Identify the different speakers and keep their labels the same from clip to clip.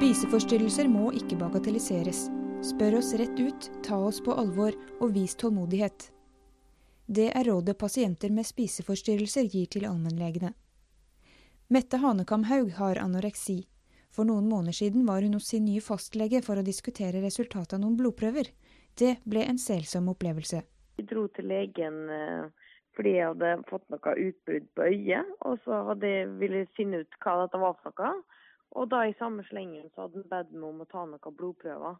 Speaker 1: Spiseforstyrrelser må ikke bagatelliseres. Spør oss rett ut, ta oss på alvor og vis tålmodighet. Det er rådet pasienter med spiseforstyrrelser gir til allmennlegene. Mette Hanekam-Haug har anoreksi. For noen måneder siden var hun hos sin nye fastlege for å diskutere resultatet av noen blodprøver. Det ble en selsom opplevelse.
Speaker 2: Vi dro til legen eh, fordi jeg hadde fått noe utbrudd på øyet, og så hadde jeg ville finne ut hva dette var for noe. Og da i samme slengen så hadde han bedt meg om å ta noen blodprøver.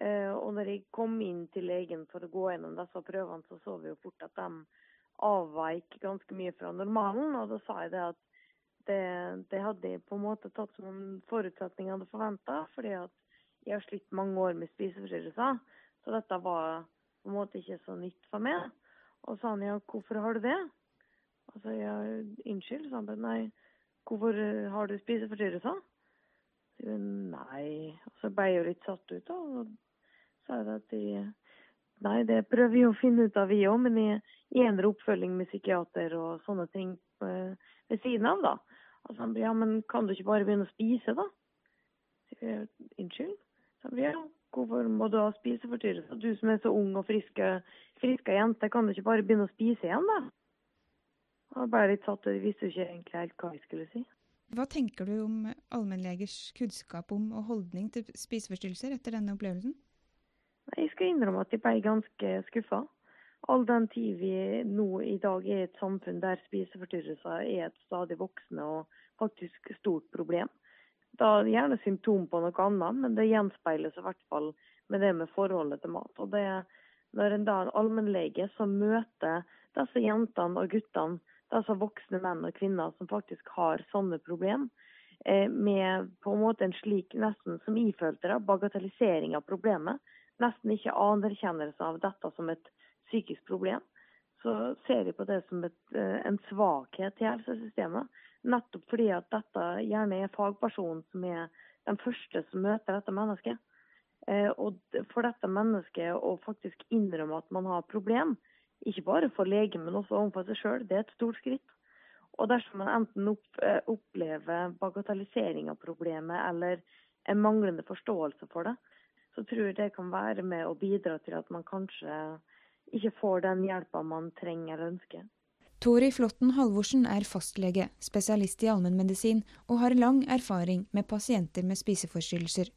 Speaker 2: Eh, og når jeg kom inn til legen for å gå gjennom disse prøvene, så så vi jo fort at de avveik ganske mye fra normalen. Og da sa jeg det at det, det hadde jeg på en måte tatt som en forutsetning jeg hadde forventa, fordi at jeg har slitt mange år med spiseforstyrrelser. Så dette var på en måte ikke så nytt for meg. Og sa han ja, hvorfor har du det? Og så ja, unnskyld, sa han. Nei, hvorfor har du spiseforstyrrelser? Nei. Og så ble jeg jo litt satt ut, da. Og sa jeg at de Nei, det prøver vi å finne ut av, vi òg. Men i, enere en oppfølging med psykiater og sånne ting uh, ved siden av, da. Og så han ja, men kan du ikke bare begynne å spise, da? Jeg, Unnskyld? Så han ja, hvorfor må du ha spiseforstyrrelser? Du som er så ung og friske, friske jente, kan du ikke bare begynne å spise igjen, da? Og jeg ble litt satt ut, visste jo ikke egentlig helt hva jeg skulle si.
Speaker 1: Hva tenker du om allmennlegers kunnskap om og holdning til spiseforstyrrelser etter denne opplevelsen?
Speaker 2: Jeg skal innrømme at jeg ble ganske skuffa. All den tid vi nå i dag er et samfunn der spiseforstyrrelser er et stadig voksende og faktisk stort problem. Da er det gjerne symptom på noe annet, men det gjenspeiles i hvert fall med det med forholdet til mat. Og det er når en da en allmennlege som møter disse jentene og guttene altså voksne menn og kvinner som faktisk har sånne problem, eh, med på en måte en slik nesten som ifølte det, bagatellisering av problemet, nesten ikke anerkjennelse av dette som et psykisk problem, så ser vi på det som et, eh, en svakhet i helsesystemet. Nettopp fordi at dette gjerne er fagpersonen som er den første som møter dette mennesket. Eh, og for dette mennesket å faktisk innrømme at man har problem, ikke bare for legen, men også overfor seg sjøl, det er et stort skritt. Og dersom man enten eh, opplever bagatellisering av problemet eller en manglende forståelse for det, så tror jeg det kan være med å bidra til at man kanskje ikke får den hjelpa man trenger eller ønsker.
Speaker 1: Tori Flåtten Halvorsen er fastlege, spesialist i allmennmedisin og har lang erfaring med pasienter med spiseforstyrrelser.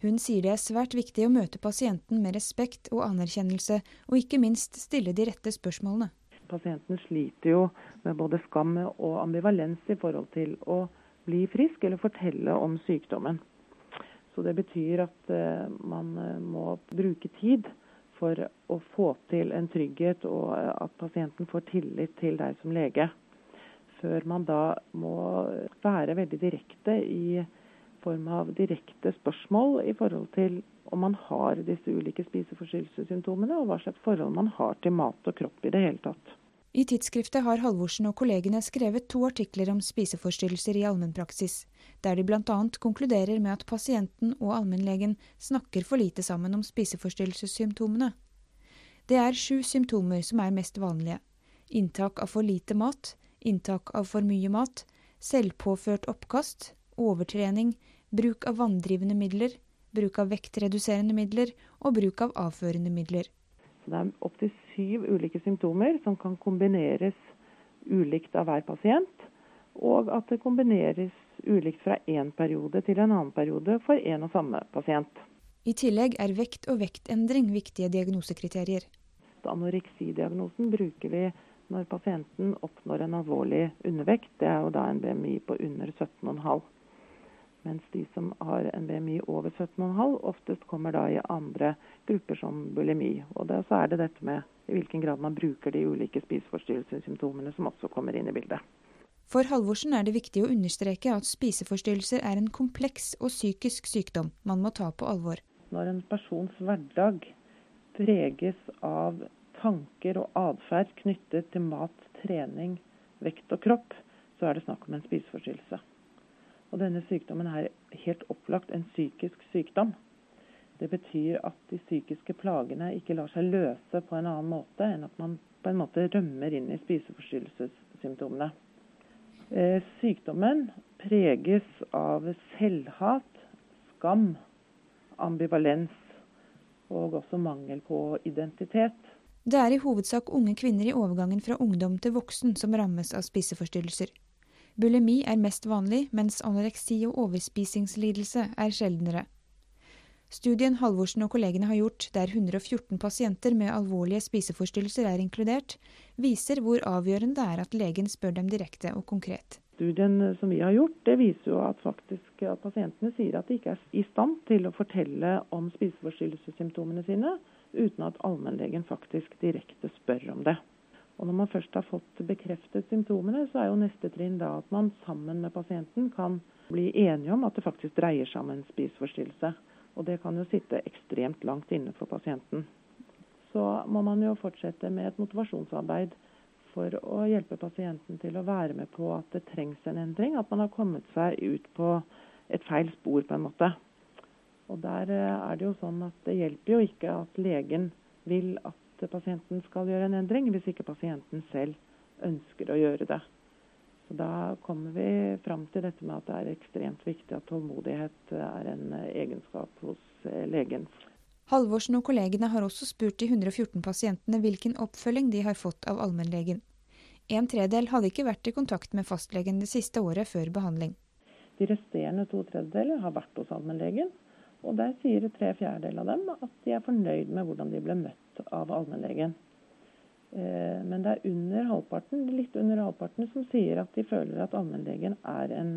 Speaker 1: Hun sier det er svært viktig å møte pasienten med respekt og anerkjennelse, og ikke minst stille de rette spørsmålene.
Speaker 3: Pasienten sliter jo med både skam og ambivalens i forhold til å bli frisk eller fortelle om sykdommen. Så Det betyr at uh, man uh, må bruke tid for å få til en trygghet, og uh, at pasienten får tillit til deg som lege. Før man da må være veldig direkte i form av direkte spørsmål i forhold til om man har disse ulike spiseforstyrrelsessymptomene, og hva slags forhold man har til mat og kropp i det hele tatt.
Speaker 1: I tidsskriftet har Halvorsen og kollegene skrevet to artikler om spiseforstyrrelser i allmennpraksis, der de bl.a. konkluderer med at pasienten og allmennlegen snakker for lite sammen om spiseforstyrrelsessymptomene. Det er sju symptomer som er mest vanlige. Inntak av for lite mat, inntak av for mye mat, selvpåført oppkast, overtrening, bruk av vanndrivende midler, bruk av vektreduserende midler og bruk av avførende midler.
Speaker 3: Så det er opptil syv ulike symptomer som kan kombineres ulikt av hver pasient, og at det kombineres ulikt fra én periode til en annen periode for en og samme pasient.
Speaker 1: I tillegg er vekt og vektendring viktige diagnosekriterier.
Speaker 3: Anoreksidiagnosen bruker vi når pasienten oppnår en alvorlig undervekt. Det er jo da en BMI på under 17,5. Mens de som har en BMI over 17,5, oftest kommer da i andre grupper som bulimi. Og det, så er det dette med i hvilken grad man bruker de ulike spiseforstyrrelsessymptomene som også kommer inn i bildet.
Speaker 1: For Halvorsen er det viktig å understreke at spiseforstyrrelser er en kompleks og psykisk sykdom man må ta på alvor.
Speaker 3: Når en persons hverdag preges av tanker og atferd knyttet til mat, trening, vekt og kropp, så er det snakk om en spiseforstyrrelse. Og denne sykdommen er helt opplagt en psykisk sykdom. Det betyr at de psykiske plagene ikke lar seg løse på en annen måte enn at man på en måte rømmer inn i spiseforstyrrelsessymptomene. Eh, sykdommen preges av selvhat, skam, ambivalens og også mangel på identitet.
Speaker 1: Det er i hovedsak unge kvinner i overgangen fra ungdom til voksen som rammes av spiseforstyrrelser. Bulimi er mest vanlig, mens anoreksi og overspisingslidelse er sjeldnere. Studien Halvorsen og kollegene har gjort, der 114 pasienter med alvorlige spiseforstyrrelser er inkludert, viser hvor avgjørende det er at legen spør dem direkte og konkret.
Speaker 3: Studien som vi har gjort, det viser jo at faktisk at pasientene sier at de ikke er i stand til å fortelle om spiseforstyrrelsessymptomene sine, uten at allmennlegen faktisk direkte spør om det. Og Når man først har fått bekreftet symptomene, så er jo neste trinn da at man sammen med pasienten kan bli enige om at det faktisk dreier seg om en spiseforstyrrelse. Og det kan jo sitte ekstremt langt inne for pasienten. Så må man jo fortsette med et motivasjonsarbeid for å hjelpe pasienten til å være med på at det trengs en endring. At man har kommet seg ut på et feil spor, på en måte. Og der eh, er det jo sånn at det hjelper jo ikke at legen vil at pasienten skal gjøre en endring, hvis ikke pasienten selv ønsker å gjøre det. Så Da kommer vi fram til dette med at det er ekstremt viktig at tålmodighet er en egenskap hos eh, legen.
Speaker 1: Halvorsen og kollegene har også spurt de 114 pasientene hvilken oppfølging de har fått av allmennlegen. En tredel hadde ikke vært i kontakt med fastlegen det siste året før behandling.
Speaker 3: De resterende to tredjedeler har vært hos allmennlegen. Og der sier tre fjerdedeler av dem at de er fornøyd med hvordan de ble møtt av allmennlegen. Eh, men det er under halvparten, litt under halvparten som sier at de føler at allmennlegen er en,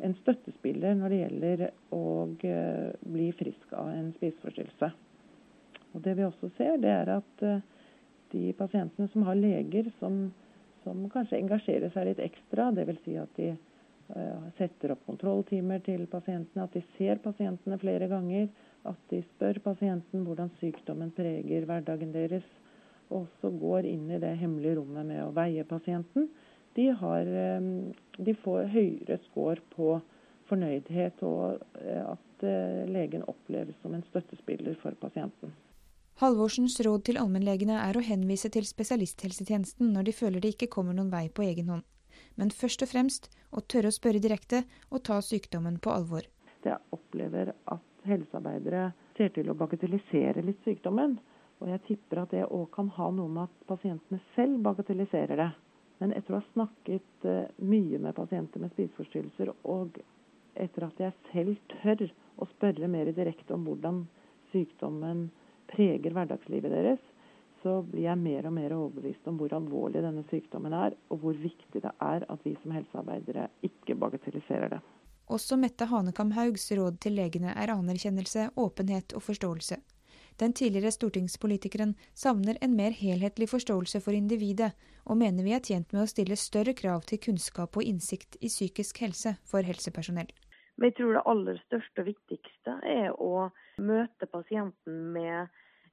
Speaker 3: en, støttespiller når det gjelder å eh, bli frisk av en spiseforstyrrelse. Og Det vi også ser, det er at eh, de pasientene som har leger som, som kanskje engasjerer seg litt ekstra, dvs. Si at de setter opp kontrolltimer til pasientene, at de ser pasientene flere ganger, at de spør pasienten hvordan sykdommen preger hverdagen deres, og så går inn i det hemmelige rommet med å veie pasienten, de, har, eh, de får høyere score på fornøydhet og eh, at eh, legen oppleves som en støttespiller for pasienten.
Speaker 1: Halvorsens råd til allmennlegene er å henvise til spesialisthelsetjenesten når de føler de ikke kommer noen vei på egen hånd. Men først og fremst å tørre å spørre direkte og ta sykdommen på alvor.
Speaker 3: Jeg opplever at helsearbeidere ser til å bagatellisere litt sykdommen. Og jeg tipper at det òg kan ha noe med at pasientene selv bagatelliserer det. Men etter å ha snakket eh, mye med pasienter med spiseforstyrrelser, og etter at jeg selv tør å spørre mer direkte om hvordan sykdommen preger hverdagslivet deres, så blir jeg mer og mer overbevist om hvor alvorlig denne sykdommen er, og hvor viktig det er at vi som helsearbeidere ikke bagatelliserer det.
Speaker 1: Også Mette Hanekam Haugs råd til legene er anerkjennelse, åpenhet og forståelse. Den tidligere stortingspolitikeren savner en mer helhetlig forståelse for individet, og mener vi er tjent med å stille større krav til kunnskap og innsikt i psykisk helse for helsepersonell.
Speaker 2: Men jeg tror det aller største og viktigste er å møte pasienten med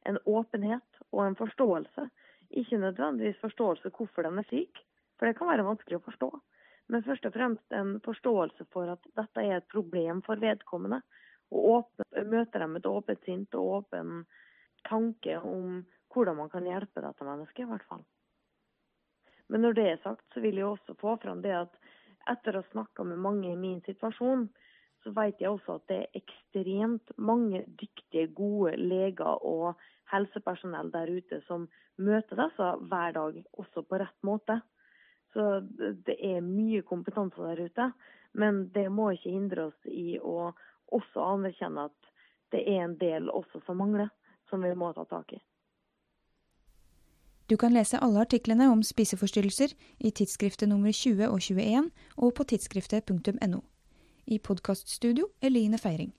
Speaker 2: en åpenhet og en forståelse. Ikke nødvendigvis forståelse hvorfor den er syk, for det kan være vanskelig å forstå. Men først og fremst en forståelse for at dette er et problem for vedkommende og møte dem med et åpent sint og åpen tanke om hvordan man kan hjelpe dette mennesket, i hvert fall. Men når det er sagt, så vil jeg også få fram det at etter å ha snakka med mange i min situasjon, så vet jeg også at det er ekstremt mange dyktige, gode leger og helsepersonell der ute som møter disse hver dag, også på rett måte. Så det er mye kompetanse der ute. Men det må ikke hindre oss i å også anerkjenne at det er en del også som mangler, som vi må ta tak i.
Speaker 1: Du kan lese alle artiklene om spiseforstyrrelser i tidsskriftet nummer 20 og 21 og på tidsskriftet.no. I podkaststudio Eline Feiring.